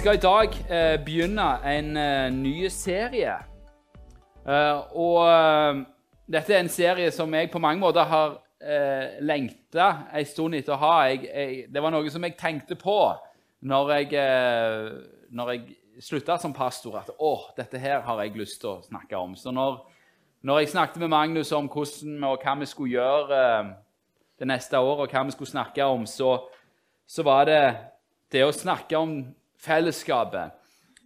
Skal i dag eh, begynne en eh, ny serie. Eh, og eh, dette er en serie som jeg på mange måter har eh, lengta en stund etter å ha. Jeg, jeg, det var noe som jeg tenkte på når jeg, eh, når jeg slutta som pastor. At å, dette her har jeg lyst til å snakke om. Så når, når jeg snakket med Magnus om hvordan og hva vi skulle gjøre eh, det neste året, og hva vi skulle snakke om, så, så var det det å snakke om fellesskapet.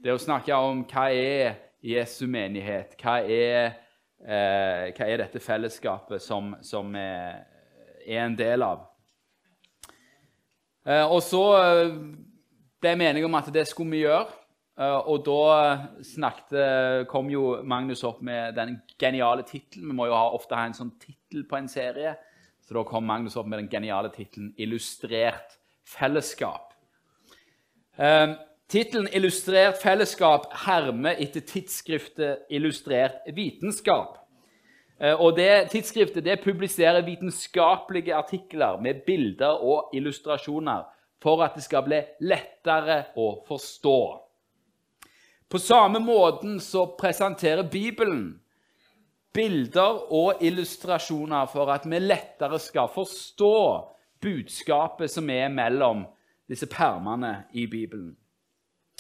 Det å snakke om hva er Jesu menighet. Hva er, eh, hva er dette fellesskapet som, som er, en del av? Eh, og så eh, ble vi enige om at det skulle vi gjøre. Uh, og da snakket, kom jo Magnus opp med den geniale tittelen. Vi må jo ha, ofte ha en sånn tittel på en serie. Så da kom Magnus opp med den geniale tittelen 'Illustrert fellesskap'. Eh, Tittelen 'Illustrert fellesskap' hermer etter tidsskriftet 'Illustrert vitenskap'. Eh, og det Tidsskriftet det publiserer vitenskapelige artikler med bilder og illustrasjoner for at det skal bli lettere å forstå. På samme måten så presenterer Bibelen bilder og illustrasjoner for at vi lettere skal forstå budskapet som er mellom disse permene i Bibelen.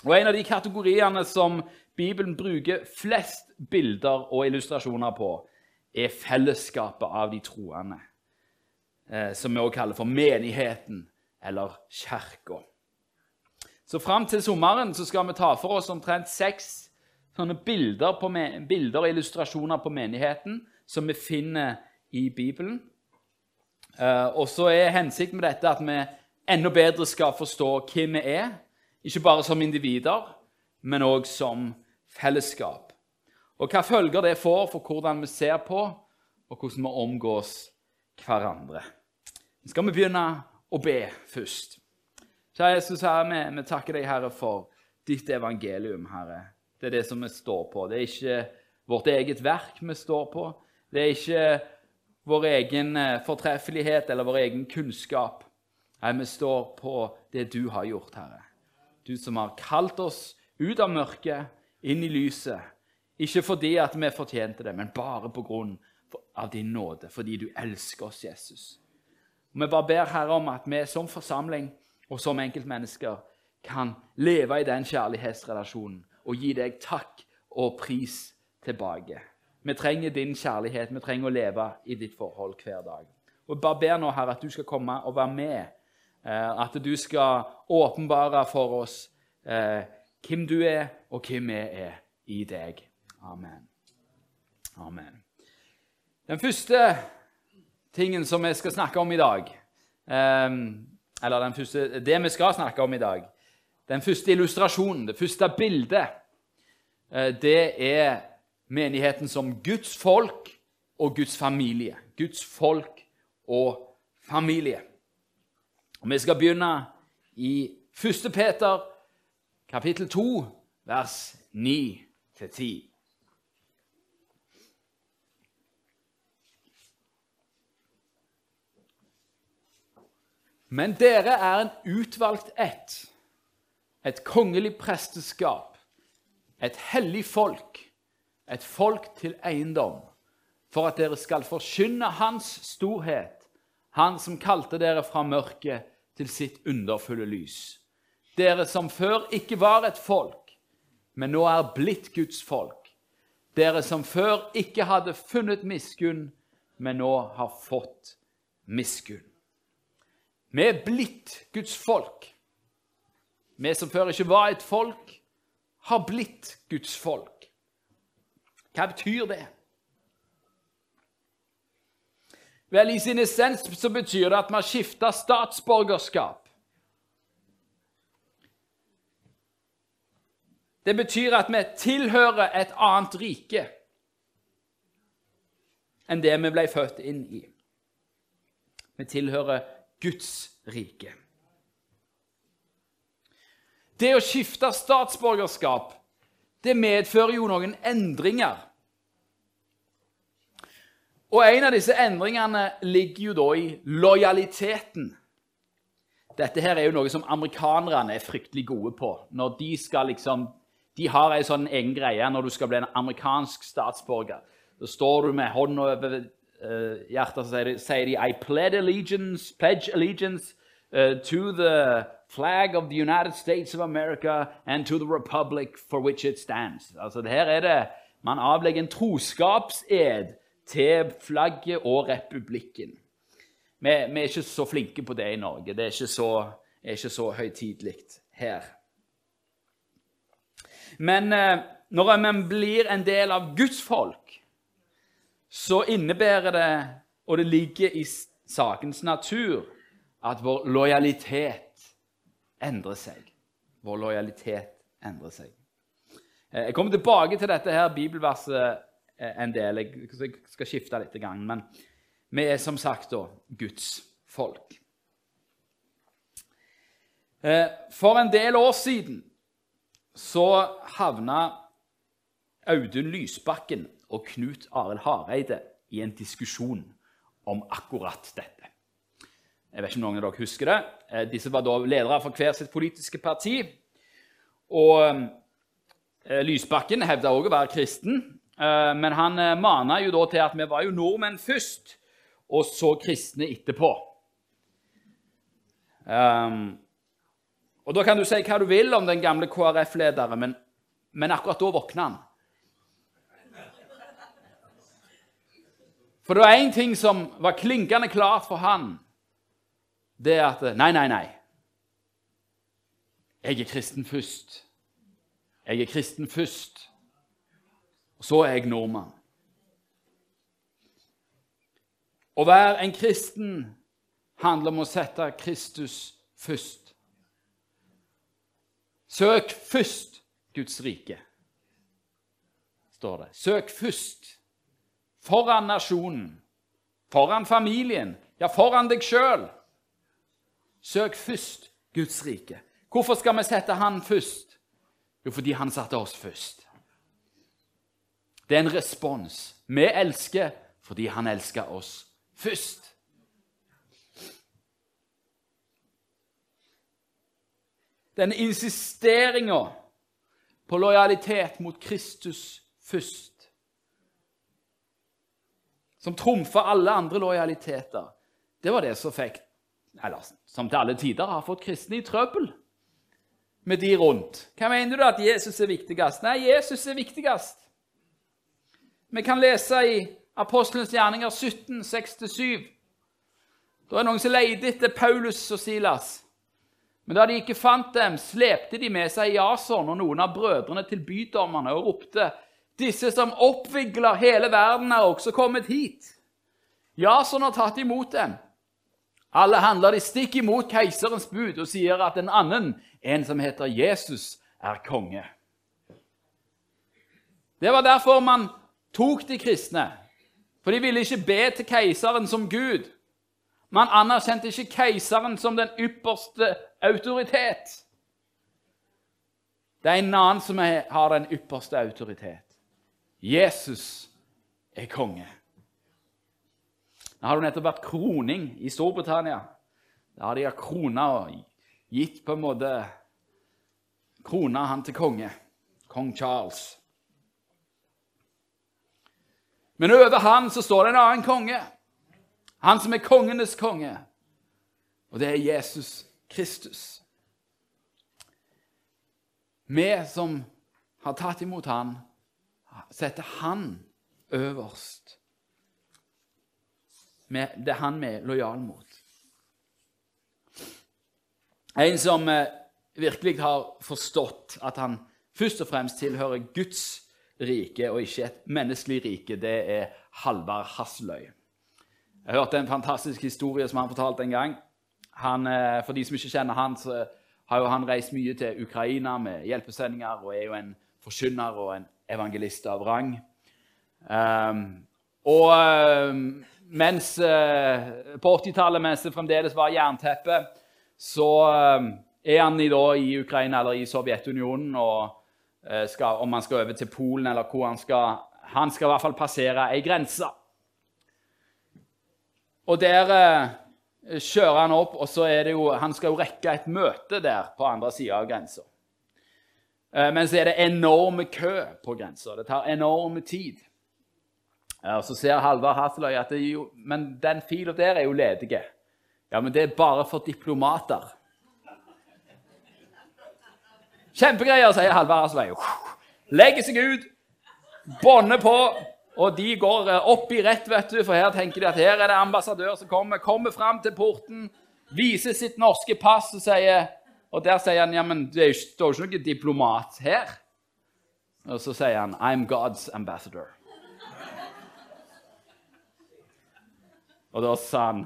Og En av de kategoriene som Bibelen bruker flest bilder og illustrasjoner på, er fellesskapet av de troende, eh, som vi også kaller for menigheten eller kirka. Så fram til sommeren så skal vi ta for oss omtrent seks bilder, bilder og illustrasjoner på menigheten som vi finner i Bibelen. Eh, og så er hensikten med dette at vi enda bedre skal forstå hvem vi er. Ikke bare som individer, men òg som fellesskap. Og hva følger det får for hvordan vi ser på, og hvordan vi omgås hverandre. Så skal vi begynne å be først. Kjære Jesus, Herre, vi, takker deg, Herre, for ditt evangelium, Herre. Det er det som vi står på. Det er ikke vårt eget verk vi står på. Det er ikke vår egen eh, fortreffelighet eller vår egen kunnskap. Nei, vi står på det du har gjort, Herre. Du som har kalt oss ut av mørket, inn i lyset. Ikke fordi at vi fortjente det, men bare på grunn av din nåde, fordi du elsker oss, Jesus. Og Vi bare ber Herre om at vi som forsamling og som enkeltmennesker kan leve i den kjærlighetsrelasjonen og gi deg takk og pris tilbake. Vi trenger din kjærlighet. Vi trenger å leve i ditt forhold hver dag. Og bare ber nå, Herre, at du skal komme og være med at du skal åpenbare for oss eh, hvem du er, og hvem vi er i deg. Amen. Amen. Den første tingen som vi skal snakke om i dag eh, Eller første, det vi skal snakke om i dag Den første illustrasjonen, det første bildet, det er menigheten som Guds folk og Guds familie. Guds folk og familie. Og Vi skal begynne i 1. Peter, kapittel 2, vers 9-10. Men dere er en utvalgt ett, et kongelig presteskap, et hellig folk, et folk til eiendom, for at dere skal forkynne Hans storhet, Han som kalte dere fra mørket til sitt underfulle lys. Dere som før ikke var et folk, men nå er blitt Guds folk. Dere som før ikke hadde funnet miskunn, men nå har fått miskunn. Vi er blitt Guds folk. Vi som før ikke var et folk, har blitt Guds folk. Hva betyr det? Vel, I sin essens så betyr det at har skifta statsborgerskap. Det betyr at vi tilhører et annet rike enn det vi ble født inn i. Vi tilhører Guds rike. Det å skifte statsborgerskap det medfører jo noen endringer. Og En av disse endringene ligger jo da i lojaliteten. Dette her er jo noe som amerikanerne er fryktelig gode på. Når De skal liksom, de har en sånn egen greie når du skal bli en amerikansk statsborger. Så står du med hånda over uh, hjertet og sier, de I pledge allegiance, pledge allegiance uh, to the flag of the United States of America and to the republic for which it stands. Altså, her er det, Man avlegger en troskapsed til flagget og republikken. Vi, vi, er ikke så flinke på det i Norge. Det er ikke så, er så høytidelig her. Men eh, når man blir en del av Guds folk, så innebærer det, og det ligger i sakens natur, at vår lojalitet endrer seg. Vår lojalitet endrer seg. Eh, jeg kommer tilbake til dette her bibelverset en del. Jeg skal skifte litt. Men vi er som sagt da Guds folk. Eh, for en del år siden så havna Audun Lysbakken og Knut Arild Hareide i en diskusjon om akkurat dette. Jeg vet ikke om noen av dere husker det. Disse var da ledere for hver sitt politiske parti. Og Eh, Lysbakken hevda òg å være kristen, eh, men han eh, mana jo da til at vi var jo nordmenn først, og så kristne etterpå. Um, og Da kan du si hva du vil om den gamle KrF-lederen, men, men, akkurat da våkna han. For det var én ting som var klinkende klart for han. Det er at Nei, nei, nei. Jeg er kristen først. Jeg er kristen først, så er jeg nordmann. Å være en kristen handler om å sette Kristus først. Søk først Guds rike, står det. Søk først. Foran nasjonen, foran familien, ja, foran deg sjøl. Søk først Guds rike. Hvorfor skal vi sette Han først? Jo, fordi han satte oss først. Det er en respons. Vi elsker fordi han elsker oss først. Denne insisteringa på lojalitet mot Kristus først, som trumfa alle andre lojaliteter, det var det som fikk, eller som til alle tider har fått kristne i trøbbel med de rundt. Hva mener du at Jesus er viktigst? Nei, Jesus er viktigst. Vi kan lese i Apostelens gjerninger 17, 6-7. Da er noen som leter etter Paulus og Silas. Men da de ikke fant dem, slepte de med seg Jason og noen av brødrene til bydommerne og ropte:" Disse som oppvigler hele verden, er også kommet hit. Jason har tatt imot dem. Alle handler de stikk imot keiserens bud og sier at en annen en som heter Jesus, er konge. Det var derfor man tok de kristne. For de ville ikke be til keiseren som Gud. Man anerkjente ikke keiseren som den ypperste autoritet. Det er en annen som har den ypperste autoritet. Jesus er konge. Nå har det nettopp vært kroning i Storbritannia. Da har de krona og gitt på en måte krona han til konge. Kong Charles. Men over han så står det en annen konge. Han som er kongenes konge. Og det er Jesus Kristus. Vi som har tatt imot han, setter han øverst. Det er han vi er lojal mot. En som eh, virkelig har forstått at han først og fremst tilhører Guds rike og ikke et menneskelig rike, det er Halvard Hasseløy. Jeg hørte en fantastisk historie som han fortalte en gang. Han, eh, for de som ikke kjenner han, så har jo han reist mye til Ukraina med hjelpesendinger og er jo en forkynner og en evangelist av rang. Um, og um, mens, uh, på 80-tallet, mens det fremdeles var jernteppe, så eh, er han i, da, i Ukraina eller i Sovjetunionen. og eh, skal, Om han skal over til Polen eller hvor han skal Han skal i hvert fall passere ei grense. Og der, eh, kjører han opp, og så er det jo Han skal jo rekke et møte der på andre sida av grensa. Eh, men så er det enorme kø på grensa. Det tar enorm tid. Og så ser Halvard Hasseløy at jo, men den fila der er jo ledige. Ja, men det er bare for diplomater. Kjempegreier, sier Halvard Hasseløy. Legger seg ut, bånder på, og de går eh, opp i rett, vet du, for her tenker de at her er det ambassadør som kommer. Kommer fram til porten, viser sitt norske pass og sier Og der sier han ja, men det står jo ikke noen diplomat her. Og så sier han I'm God's ambassador. Og da sa han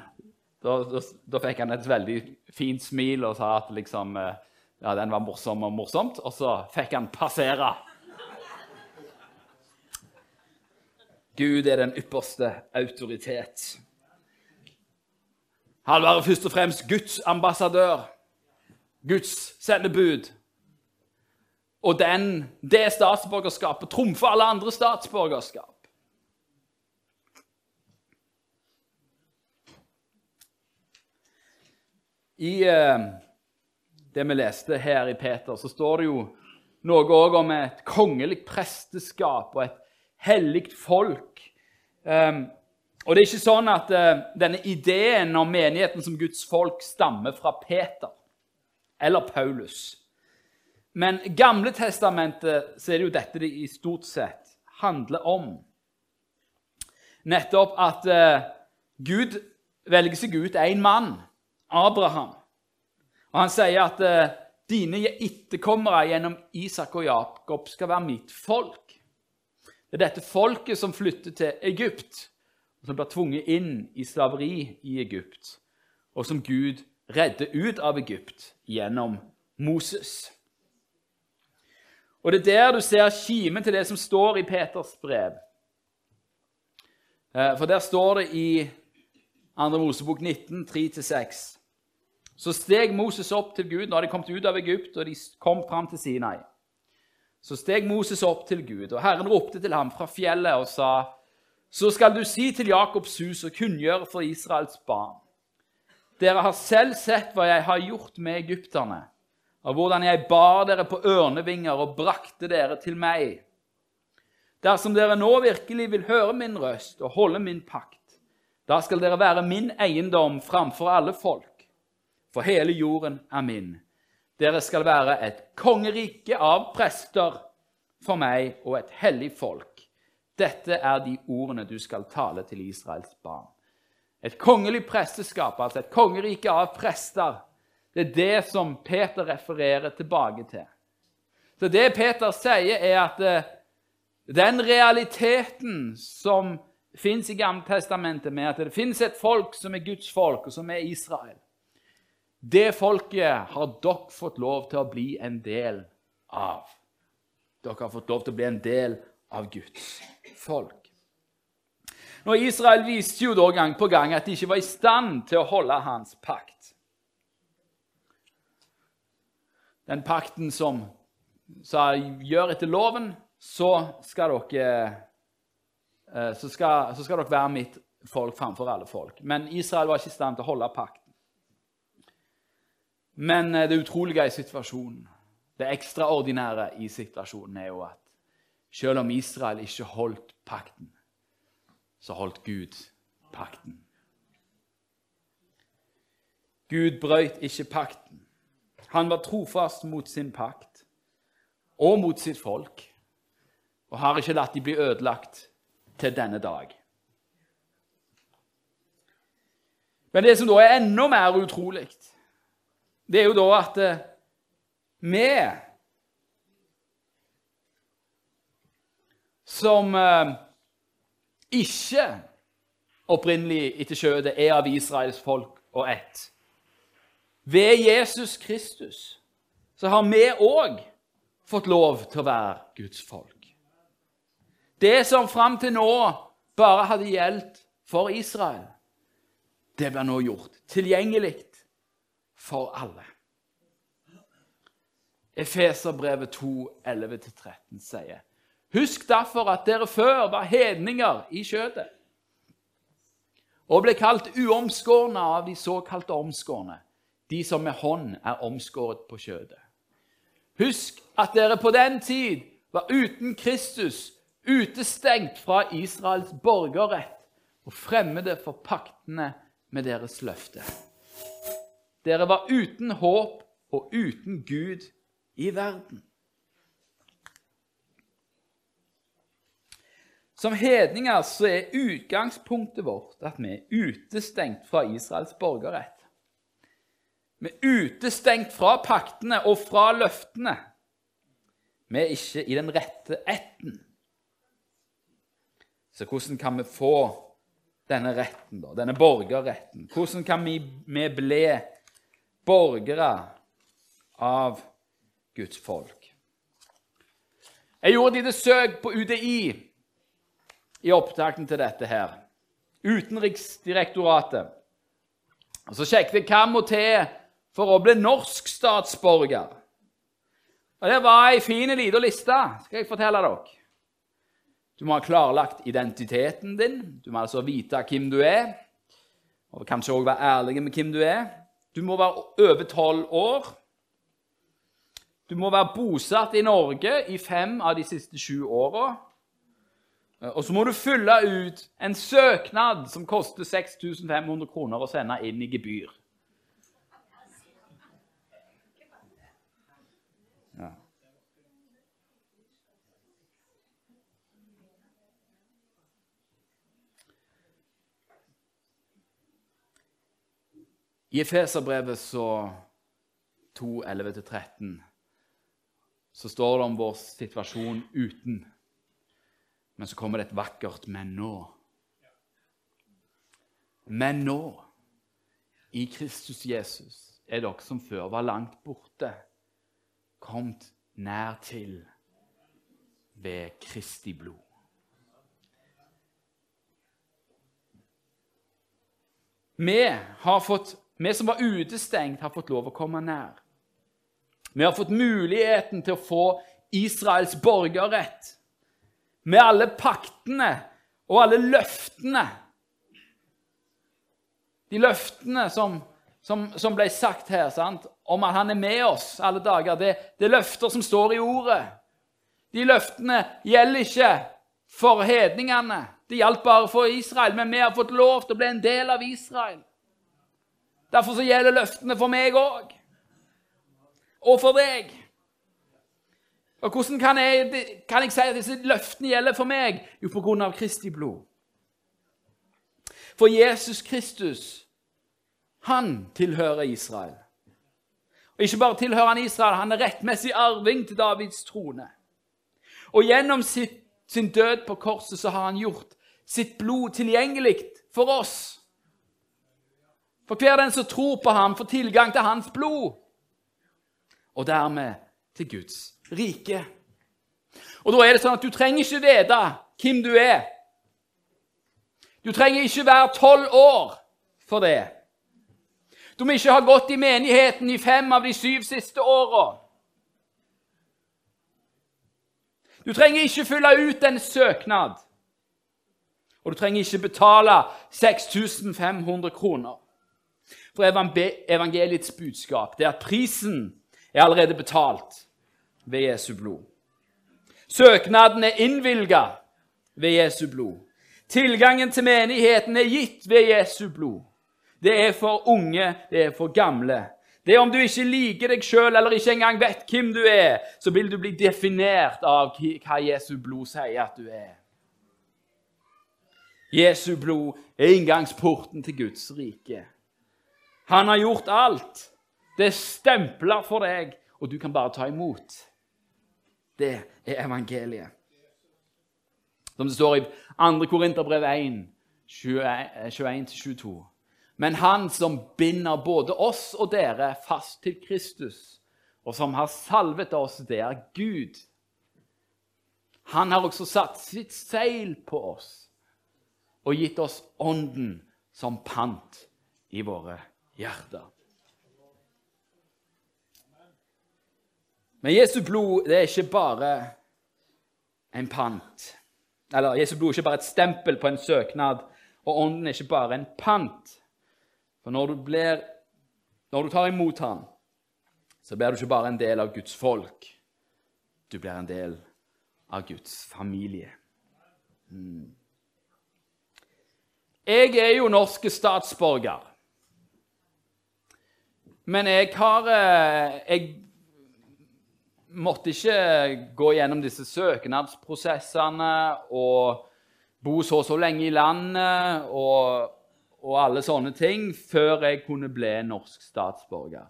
da, da, da, fikk han et veldig fint smil og sa at liksom eh, Ja, den var morsom og morsomt. Og så fikk han passere. Gud er den ypperste autoritet. Han var først og fremst Guds ambassadør, Guds sendebud. Og den, det statsborgerskapet trumfer alle andre statsborgerskap. I eh, det vi leste her i Peter, så står det jo noe òg om et kongelig presteskap og et hellig folk. Um, og det er ikke sånn at uh, denne ideen om menigheten som Guds folk stammer fra Peter eller Paulus. Men Gamle testamentet så er det jo dette det i stort sett handler om. Nettopp at uh, Gud velger seg ut én mann, Abraham. Og han sier at uh, dine etterkommere gjennom Isak og Jakob skal være mitt folk. Det er dette folket som flytter til Egypt, som blir tvunget inn i slaveri i Egypt, og som Gud redder ut av Egypt gjennom Moses. Og Det er der du ser kimen til det som står i Peters brev. Eh, for der står det i 2. Mosebok 19, 3-6. Så steg Moses opp til Gud nå hadde de kommet ut av Egypt, og de kom fram til Sinai. Så steg Moses opp til Gud, og Herren ropte til ham fra fjellet og sa:" Så skal du si til Jakobs hus og kunngjøre for Israels barn. Dere har selv sett hva jeg har gjort med egypterne, og hvordan jeg bar dere på ørnevinger og brakte dere til meg. Dersom dere nå virkelig vil høre min røst og holde min pakt, da skal dere være min eiendom framfor alle folk, for hele jorden er min. Dere skal være et kongerike av prester for meg og et hellig folk. Dette er de ordene du skal tale til Israels barn. Et kongelig presteskap, altså et kongerike av prester, det er det som Peter refererer tilbake til. Så det Peter sier, er at eh, den realiteten som fins i Gammeltestamentet, med at det fins et folk som er Guds folk, og som er Israel det folket har dere fått lov til å bli en del av. Dere har fått lov til å bli en del av Guds folk. Nå, Israel viste jo da gang på gang at de ikke var i stand til å holde hans pakt. Den pakten som sa 'gjør etter loven', så skal dere, eh, så skal, så skal dere være mitt folk framfor alle folk. Men Israel var ikke i stand til å holde pakten. Men eh, det utrolige i situasjonen, det ekstraordinære i situasjonen, er jo at selv om Israel ikke holdt pakten, så holdt Gud pakten. Gud brøt ikke pakten. Han var trofast mot sin pakt og mot sitt folk, og har ikke latt de bli ødelagt til denne dag. Men det som da er enda mer utrolig, det er jo da at eh, vi som eh, ikke opprinnelig etter kjødet er av Israels folk og ett Ved Jesus Kristus så har vi òg fått lov til å være Guds folk. Det som fram til nå bare hadde gjeldt for Israel, det blir nå gjort tilgjengelig for alle. Efeserbrevet 2, 11-13 sier Husk derfor at dere før var hedninger i kjødet og ble kalt uomskårne av de såkalte omskårne, de som med hånd er omskåret på kjødet. Husk at dere på den tid var uten Kristus, utestengt fra Israels borgerrett og fremmede for paktene med deres løfte. Dere var uten håp og uten Gud i verden. Som hedninger så er utgangspunktet vårt at vi er utestengt fra Israels borgerrett. Vi er utestengt fra paktene og fra løftene. Vi er ikke i den rette ætten. Så hvordan kan vi få denne retten, da, denne borgerretten? Hvordan kan vi, vi bli borgere av Guds folk? Jeg gjorde et lite søk på UDI i opptakten til dette her. Utenriksdirektoratet. Og Så sjekket jeg hva må til for å bli norsk statsborger. Og Det var ei fin lita liste, skal jeg fortelle dere. Du må ha klarlagt identiteten din. Du må altså vite hvem du er. Og kanskje òg være ærlig med hvem du er. Du må være over tolv år. Du må være bosatt i Norge i fem av de siste sju åra. Og så må du fylle ut en søknad som koster 6500 kroner å sende inn i gebyr. I Efeserbrevet så 2, 11-13 så står det om vår situasjon uten men så kommer det et vakkert 'men nå'. Men nå, i Kristus Jesus, er dere som før var langt borte, kommet nær til ved Kristi blod. Vi, har fått, vi som var utestengt, har fått lov å komme nær. Vi har fått muligheten til å få Israels borgerrett med alle paktene og alle løftene. De løftene som, som, som ble sagt her, sant? om at han er med oss alle dager, det, er løfter som står i ordet. De løftene gjelder ikke for hedningene. Det gjaldt bare for Israel, men vi har fått lov til å bli en del av Israel. Derfor så gjelder løftene for meg òg. Og for deg. Og Hvordan kan jeg, kan jeg si at disse løftene gjelder for meg? Jo, på grunn av Kristi blod. For Jesus Kristus, han tilhører Israel. Og ikke bare tilhører han Israel, han er rettmessig arving til Davids trone. Og gjennom sitt, sin død på korset så har han gjort sitt blod tilgjengelig for oss. For hver den som tror på ham, får tilgang til hans blod. Og dermed til Guds rike. Og da er det sånn at du trenger ikke vite hvem du er. Du trenger ikke være tolv år for det. Du må ikke ha gått i menigheten i fem av de syv siste åra. Du trenger ikke fylle ut en søknad. Og du trenger ikke betale 6500 kroner. For evangeliets budskap det er at prisen er allerede betalt ved Jesu blod. Søknaden er innvilga ved Jesu blod. Tilgangen til menigheten er gitt ved Jesu blod. Det er for unge, det er for gamle. Det er om du ikke liker deg sjøl eller ikke engang vet hvem du er, så vil du bli definert av hva Jesu blod sier at du er. Jesu blod er inngangsporten til Guds rike. Han har gjort alt. Det er stempler for deg, og du kan bare ta imot. Det er evangeliet. Som det står i 2. Korinterbrev 1, 21-22. Men han som binder både oss og dere fast til Kristus, og som har salvet oss, det er Gud. Han har også satt sitt seil på oss og gitt oss Ånden som pant i våre hjerter. Men Jesu blod det er ikke bare en pant. Eller Jesu blod er ikke bare et stempel på en søknad Og Ånden er ikke bare en pant. For når du, blir, når du tar imot Han, så blir du ikke bare en del av Guds folk. Du blir en del av Guds familie. Mm. Jeg er jo norske statsborger. Men jeg har eh, Jeg måtte ikke gå gjennom disse søknadsprosessene og bo så og så lenge i landet og, og, alle sånne ting før jeg kunne bli norsk statsborger.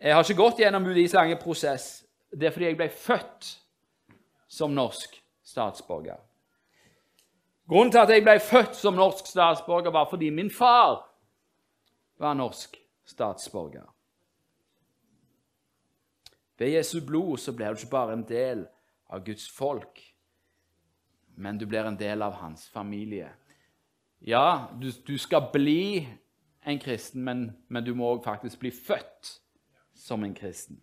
Jeg har ikke gått gjennom UDIs lange prosess. Det er fordi jeg ble født som norsk statsborger. Grunnen til at jeg ble født som norsk statsborger, var fordi min far var norsk statsborger. Ved Jesu blod så blir du ikke bare en del av Guds folk, men du blir en del av hans familie. Ja, du, du skal bli en kristen, men, men du må òg faktisk bli født som en kristen.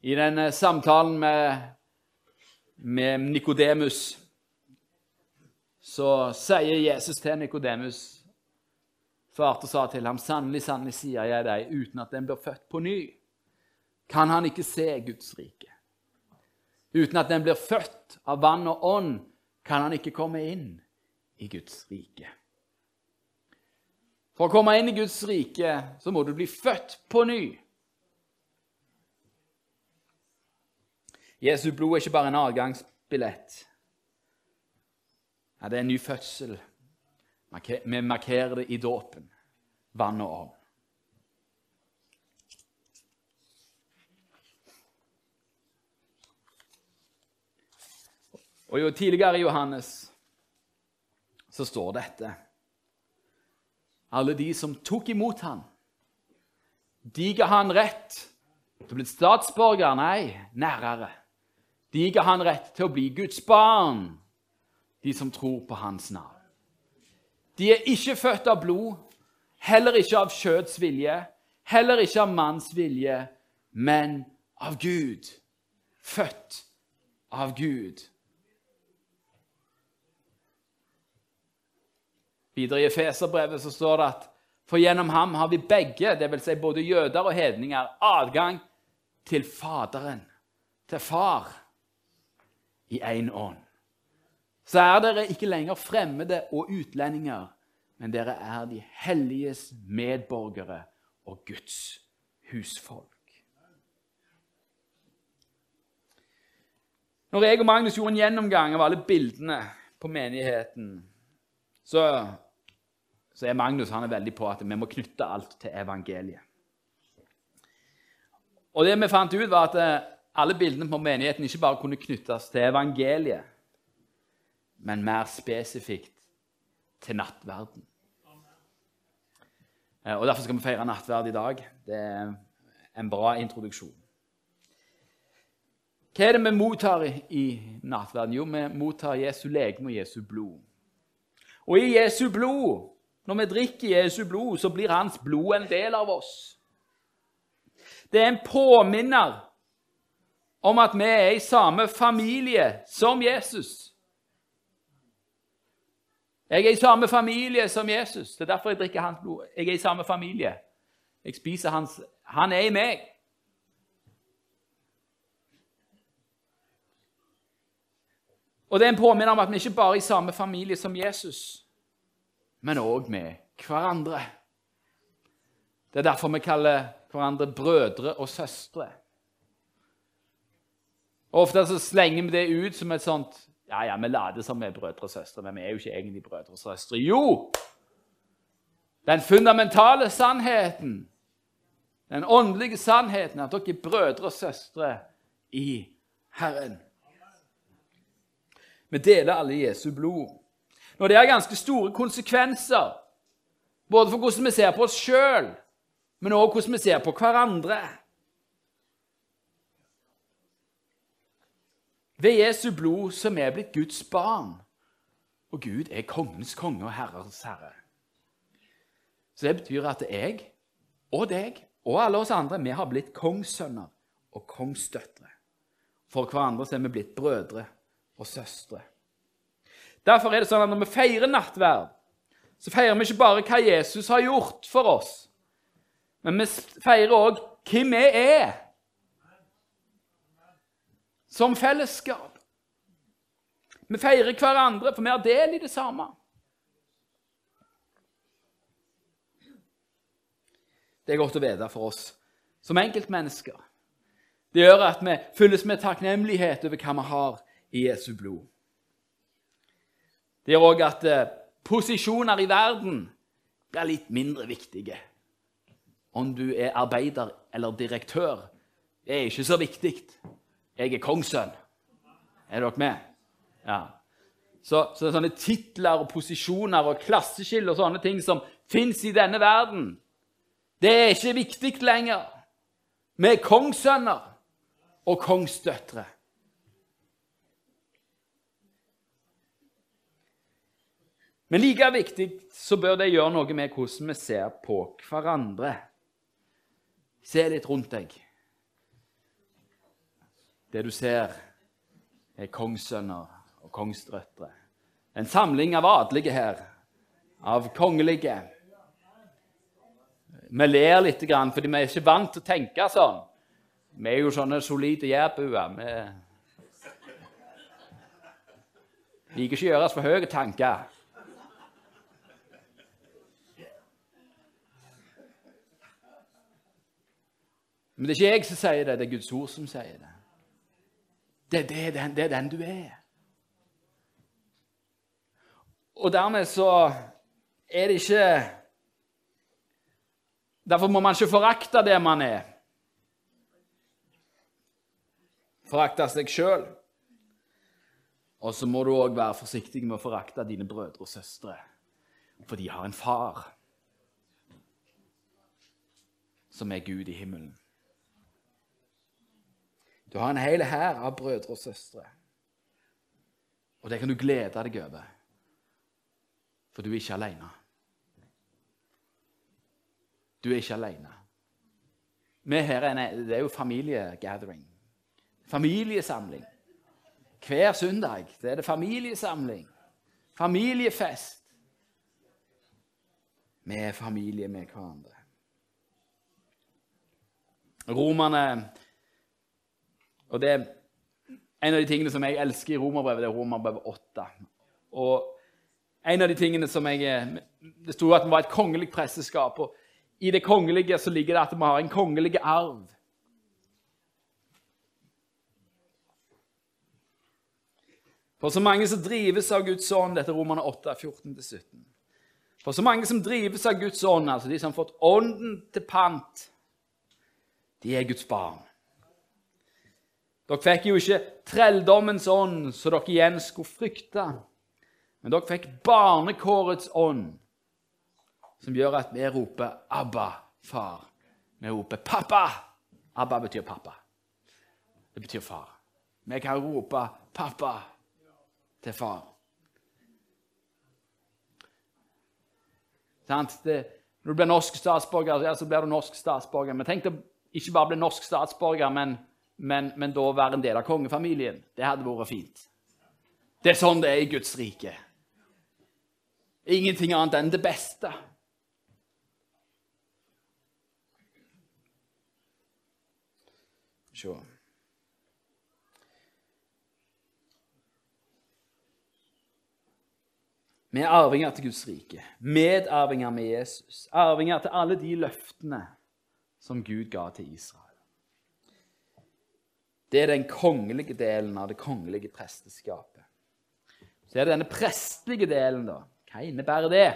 I den samtalen med, med Nikodemus så sier Jesus til Nikodemus Svarte og sa til ham, sannelig, sannelig sier jeg deg, uten at den blir født på ny, kan han ikke se Guds rike. Uten at den blir født av vann og ånd, kan han ikke komme inn i Guds rike. For å komme inn i Guds rike så må du bli født på ny. Jesu blod er ikke bare en adgangsbillett. Ja, det er en ny fødsel. Vi markerer det i dåpen. Vann og ånd. Og jo tidligere i Johannes så står dette Alle de som tok imot ham, de ga han rett til å bli statsborger. Nei, nærere. De ga han rett til å bli Guds barn de som tror på hans navn. De er ikke født av blod, heller ikke av kjøds vilje, heller ikke av manns vilje, men av Gud. Født av Gud. Videre i Efeserbrevet så står det at for gjennom ham har vi begge, dvs. Si både jøder og hedninger, adgang til Faderen, til Far, i én ånd så er dere ikke lenger fremmede og utlendinger, men dere er de helliges medborgere og Guds husfolk. Når jeg og Magnus gjorde en gjennomgang av alle bildene på menigheten, så, så er Magnus er veldig på at vi må knytte alt til evangeliet. Og det vi fant ut, var at alle bildene på menigheten ikke bare kunne knyttes til evangeliet, men mer spesifikt til nattverden. Eh, og Derfor skal vi feire nattverd i dag. Det er en bra introduksjon. Hva er det vi mottar i nattverden? Jo, vi mottar Jesu legeme og Jesu blod. Og i Jesu blod, når vi drikker Jesu blod, så blir hans blod en del av oss. Det er en påminner om at vi er i samme familie som Jesus. Jeg er i samme familie som Jesus. Det er derfor jeg drikker hans blod. Jeg er i samme familie. Jeg spiser hans Han er i meg. Og det er en påminner om at vi ikke bare er i samme familie som Jesus, men òg med hverandre. Det er derfor vi kaller hverandre brødre og søstre. Og Ofte så slenger vi det ut som et sånt ja, ja, vi later som vi er brødre og søstre, men vi er jo ikke egentlig brødre og søstre. Jo! Den fundamentale sannheten, den åndelige sannheten, at dere er brødre og søstre i Herren. Vi deler alle Jesu blod. Når det har ganske store konsekvenser, både for hvordan vi ser på oss sjøl, men også hvordan vi ser på hverandre. Ved Jesu blod som er blitt Guds barn. Og Gud er kongens konge og herrens herre. Så det betyr at jeg og deg og alle oss andre vi har blitt kongssønner og kongsdøtre. For hverandre så er vi blitt brødre og søstre. Derfor er det sånn at når vi feirer nattverd, så feirer vi ikke bare hva Jesus har gjort for oss, men vi feirer òg hvem vi er som fellesskap. Vi feirer hverandre, for vi har del i det samme. Det er godt å vite for oss som enkeltmennesker. Det gjør at vi fylles med takknemlighet over hva vi har i Jesu blod. Det gjør òg at eh, posisjoner i verden blir litt mindre viktige. Om du er arbeider eller direktør, det er ikke så viktig. Jeg er kongssønn. Er dere med? Ja. Så, så sånne titler og posisjoner og klasseskiller og sånne ting som fins i denne verden, det er ikke viktig lenger. Vi er kongssønner og kongsdøtre. Men like viktig så bør det gjøre noe med hvordan vi ser på hverandre. Se litt rundt deg. Det du ser, er kongssønner og kongsdøtre. En samling av adelige her, av kongelige. Vi ler litt, fordi vi er ikke vant til å tenke sånn. Vi er jo sånne solide jærbuer. Vi liker ikke å gjøre oss for høye tanker. Men det er ikke jeg som sier det, det er Guds ord som sier det. Det, det, det, det er den du er. Og dermed så er det ikke Derfor må man ikke forakte det man er. Forakte seg sjøl. Og så må du òg være forsiktig med å forakte dine brødre og søstre, for de har en far som er Gud i himmelen. Du har en hel hær av brødre og søstre, og det kan du glede deg over, for du er ikke alene. Du er ikke alene. Vi her er, det er jo familiegathering. Familiesamling. Hver søndag det er det familiesamling. Familiefest. Vi er familie med hverandre. Romerne Og det er en av de tingene som jeg elsker i romerbrevet, det er romerbrevet 8. Og en av de tingene som jeg Det sto at vi var et kongelig presseskap. og i det kongelige så ligger det at vi har en kongelig arv. For så mange som drives av Guds ånd Dette er Romerne 8, 14-17. For så mange som drives av Guds ånd, altså de som har fått ånden til pant, de er Guds barn. Dere fikk jo ikke trelldommens ånd, så dere igjen skulle frykte. Men dere fikk barnekårets ånd, som gjør at vi roper 'Abba, far'. Vi roper 'pappa'. Abba betyr pappa. Det betyr far. Vi kan rope 'pappa' til far. Det, når du blir norsk statsborger, så blir du norsk statsborger. Men tenk deg ikke bare bli norsk statsborger, men, men, men da være en del av kongefamilien. Det hadde vært fint. Det er sånn det er i Guds rike. Ingenting annet enn det beste. Se. Vi er arvinger til Guds rike, medarvinger med Jesus, arvinger til alle de løftene som Gud ga til Israel. Det er den kongelige delen av det kongelige presteskapet. Så er det denne prestlige delen, da. Hva innebærer det?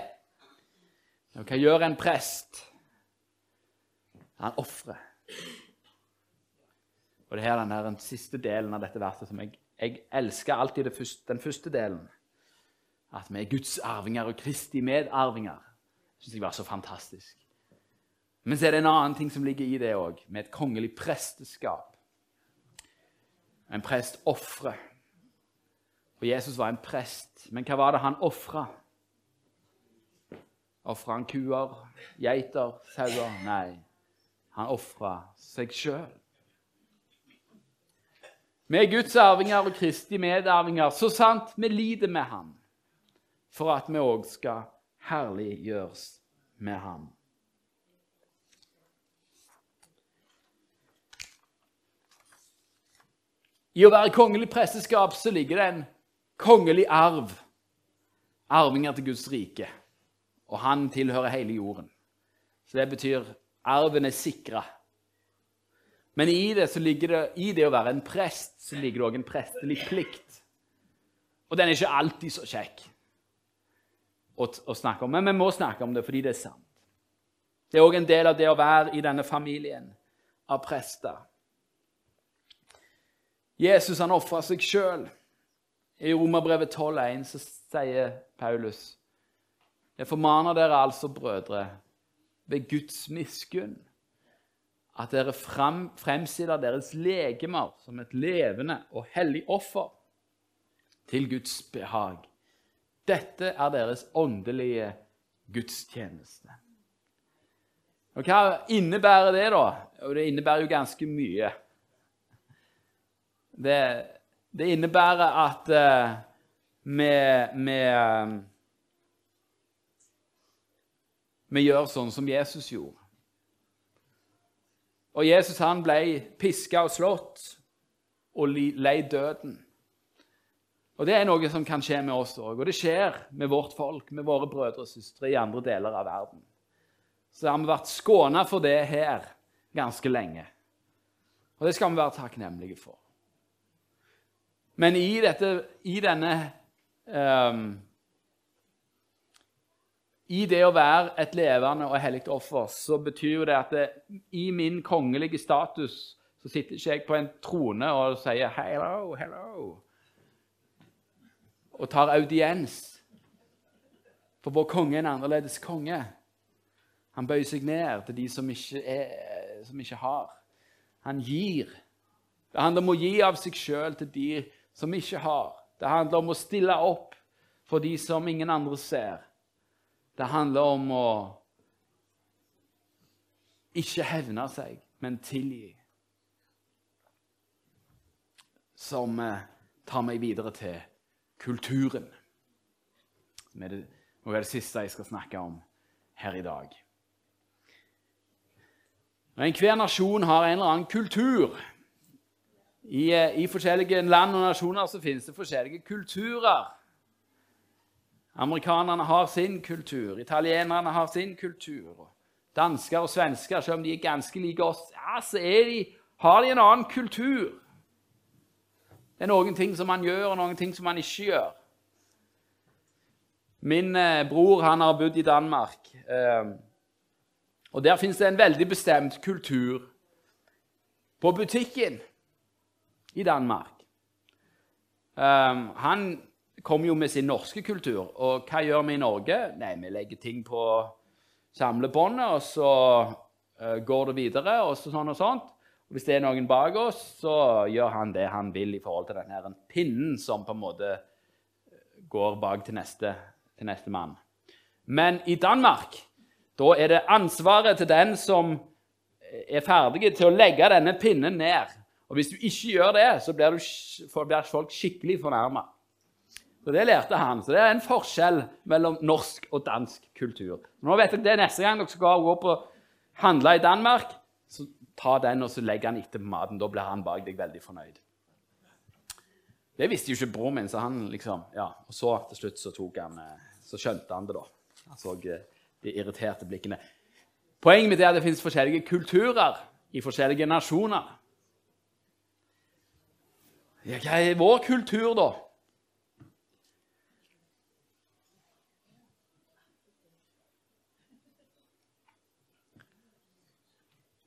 Hva gjør en prest? Han ofrer. Og det er her den siste delen av dette verset som jeg, jeg elsker alltid første, den første delen. At vi er Guds arvinger og Kristi medarvinger. Det syns jeg var så fantastisk. Men så er det en annen ting som ligger i det òg, med et kongelig presteskap. En prest ofrer. For Jesus var en prest. Men hva var det han ofra? Ofra han kuer, geiter, sauer? Nei, han ofra seg sjøl. Vi er Guds arvinger og Kristi medarvinger, så sant vi lider med ham. for at vi òg skal herliggjøres med ham. I å være kongelig presteskap så ligger det en kongelig arv. Arvinger til Guds rike. Og han tilhører hele jorden. Så det betyr arven er sikra. Men i det, det, i det å være en prest så ligger det òg en prestelig plikt. Og den er ikke alltid så kjekk å, å, snakke om, men vi må snakke om det fordi det er sant. Det er òg en del av det å være i denne familien av prester. Jesus han ofra seg sjøl. I Romerbrevet 12,1 så sier Paulus Jeg formaner dere altså, brødre, ved Guds miskunn, at dere frem, fremstiller deres legemer som et levende og hellig offer til Guds behag. Dette er deres åndelige gudstjeneste. Og Hva innebærer det, da? Det innebærer jo ganske mye. Det, det innebærer at uh, vi, uh, vi gjør sånn som Jesus gjorde. Og Jesus han ble piska og slått og lei døden. Og Det er noe som kan skje med oss òg. Og det skjer med vårt folk, med våre brødre og søstre i andre deler av verden. Så har vi vært skåna for det her ganske lenge. Og det skal vi være takknemlige for. Men i, dette, i denne um, I det å være et levende og hellig offer, så betyr det at det, i min kongelige status så sitter ikke jeg på en trone og sier 'hello, hello' og tar audiens. For vår konge er en annerledes konge. Han bøyer seg ned til de som ikke, er, som ikke har. Han gir. Det handler om å gi av seg sjøl til de som ikke har. Det handler om å stille opp for de som ingen andre ser. Det handler om å ikke hevne seg, men tilgi. Som eh, tar meg videre til kulturen. Som er det, noe av det siste jeg skal snakke om her i dag. Enhver nasjon har en eller annen kultur. I, eh, I, forskjellige land og nasjoner så finnes det forskjellige kulturer. Amerikanerne har sin kultur, italienerne har sin kultur. Dansker og svensker, selv om de er ganske like oss, ja, så de, har de en annen kultur. Det er noen ting som man gjør, og noen ting som man ikke gjør. Min eh, bror han har bodd i Danmark. Eh, og Der finnes det en veldig bestemt kultur. På butikken i Danmark. Um, han kom jo med sin norske kultur. Og hva gjør vi i Norge? Nei, Vi legger ting på samlebåndet, og så uh, går det videre. og så, sånn og sånt. Og Hvis det er noen bak oss, så gjør han det han vil i forhold til denne pinnen som på en måte går bak til neste, til neste mann. Men i Danmark da er det ansvaret til den som er ferdig til å legge denne pinnen ned. Og Hvis du ikke gjør det, så blir, du, blir folk skikkelig fornærma. Så Det lærte han. Så det er en forskjell mellom norsk og dansk kultur. Nå vet dere det Neste gang dere skal gå på handle i Danmark, så ta den og så legg den etter maten. Da blir han bak deg veldig fornøyd. Det visste jo ikke broren min, så han liksom, ja, og så til slutt så, tok han, eh, så skjønte han det. da. Han så eh, de irriterte blikkene. Poenget mitt er at det finnes forskjellige kulturer i forskjellige nasjoner. Hva er vår kultur, da?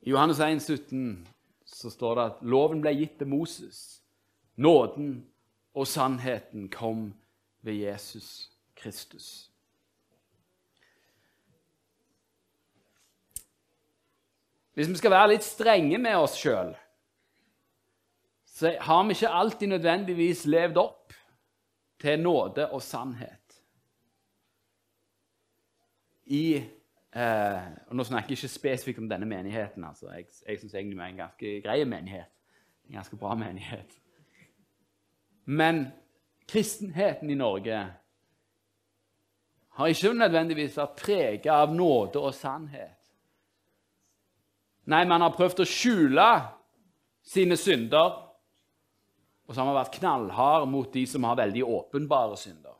I Johannes 1, 17 så står det at loven ble gitt til Moses. Nåden og sannheten kom ved Jesus Kristus. Hvis vi skal være litt strenge med oss sjøl, så har vi ikke alltid nødvendigvis levd opp til nåde og sannhet. I eh, og Nå snakker jeg ikke spesifikt om denne menigheten. altså. Jeg, jeg syns egentlig vi er en ganske grei menighet. En ganske bra menighet. Men kristenheten i Norge har ikke nødvendigvis vært preget av nåde og sannhet. Nei, man har prøvd å skjule sine synder, og så har man vært knallhard mot de som har veldig åpenbare synder.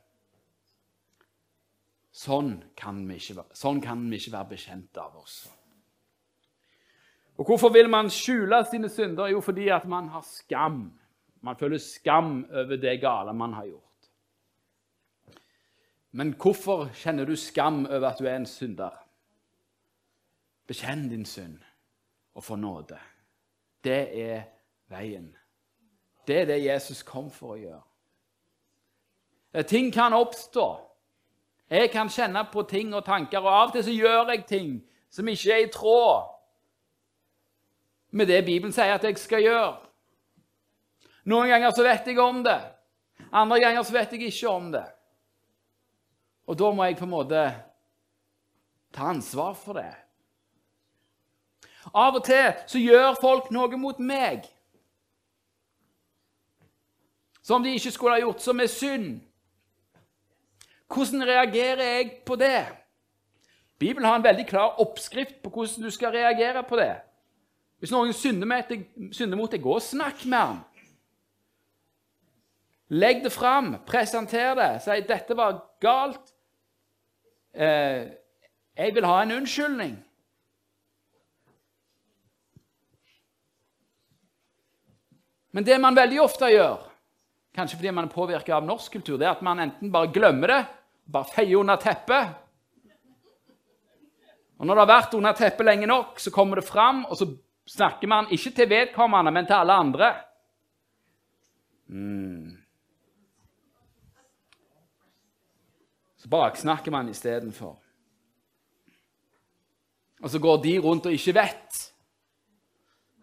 Sånn kan vi ikke, sånn kan vi ikke være bekjent av oss. Og Hvorfor vil man skjule sine synder? Jo, fordi at man har skam. Man føler skam over det gale man har gjort. Men hvorfor kjenner du skam over at du er en synder? Bekjenn din synd og få nåde. Det er veien. Det er det Jesus kom for å gjøre. Eh, ting kan oppstå. Jeg kan kjenne på ting og tanker, og av og til så gjør jeg ting som ikke er i tråd med det Bibelen sier at jeg skal gjøre. Noen ganger så vet jeg om det. Andre ganger så vet jeg ikke om det. Og da må jeg på en måte ta ansvar for det. Av og til så gjør folk noe mot meg som de ikke skulle ha gjort, som er synd. Hvordan reagerer jeg på det? Bibelen har en veldig klar oppskrift på hvordan du skal reagere på det. Hvis noen synder mot deg, gå og snakk med ham. Legg det fram, presenter det, si 'dette var galt'. Eh, 'Jeg vil ha en unnskyldning'. Men det man veldig ofte gjør, kanskje fordi man er påvirka av norsk kultur, det er at man enten bare glemmer det, bare feier under teppet. Og når det har vært under teppet lenge nok, så kommer det fram, og så snakker man ikke til vedkommende, men til alle andre. Mm. Så baksnakker man istedenfor. Og så går de rundt og ikke vet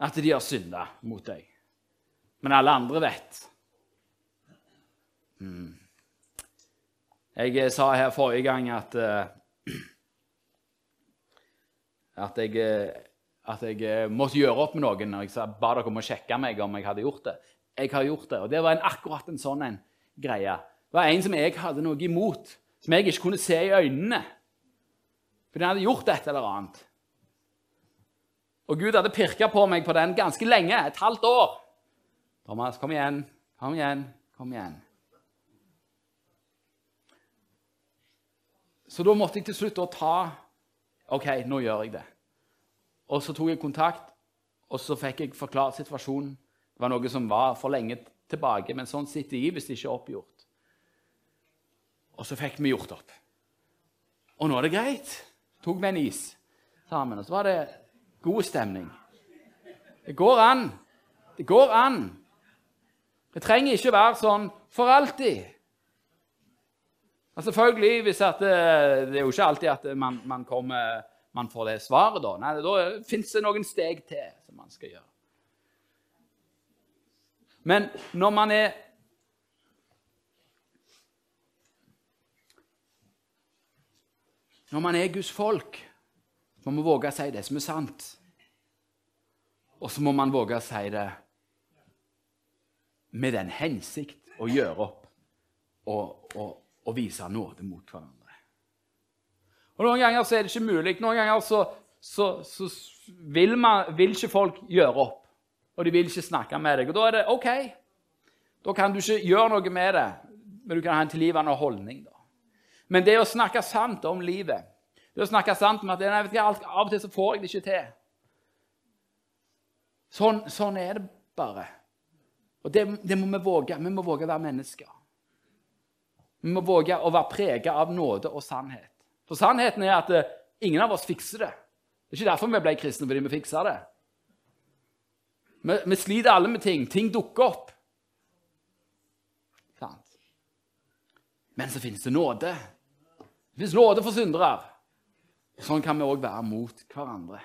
at de har synda mot deg men alle andre vet. Mm. Jeg eh, sa her forrige gang at uh, at jeg, eh, at jeg måtte gjøre opp med noen når jeg sa, ba dere om å sjekke meg om jeg hadde gjort det. Jeg har gjort det. Og det var en, akkurat en sånn en greie. Det var en som jeg hadde noe imot, som jeg ikke kunne se i øynene. For den hadde gjort et eller annet. Og Gud hadde pirka på meg på den ganske lenge, et halvt år. Thomas, kom igjen, kom igjen, kom igjen. Så da måtte jeg til slutt ta OK, nå gjør jeg det. Og så tok jeg kontakt, og så fikk jeg forklart situasjonen. Det var noe som var for lenge tilbake, men sånn sitter jeg hvis det ikke er oppgjort. Og så fikk vi gjort opp. Og nå er det greit. Tok vi en is sammen, og så var det god stemning. Det går an. Det går an. Det trenger ikke være sånn for alltid. Selvfølgelig, hvis at, eh, Det er jo ikke alltid at man, man, kommer, man får det svaret. Da Nei, da fins det noen steg til som man skal gjøre. Men når man er Når man er Guds folk, må man våge å si det som er sant. Og så må man våge å si det med den hensikt å gjøre opp og, og, og vise nåde mot hverandre. Og Noen ganger så er det ikke mulig. Noen ganger så, så, så vil, man, vil, ikke folk gjøre opp, og de vil ikke snakke med deg. Og Da er det OK. Da kan du ikke gjøre noe med det, men du kan ha en tilgivende holdning. da. Men det å snakke sant om livet det å snakke sant om at nei, vet ikke, Av og til så får jeg det ikke til. Sånn, sånn er det bare. Og det, det, må vi våge. Vi må våge å være mennesker. Vi må våge å være preget av nåde og sannhet. For sannheten er at uh, ingen av oss fikser det. Det er ikke derfor vi ble kristne, fordi vi fiksa det. Vi, vi, sliter alle med ting. Ting dukker opp. Men så finnes det nåde. Det finnes nåde for syndere. Sånn kan vi òg være mot hverandre.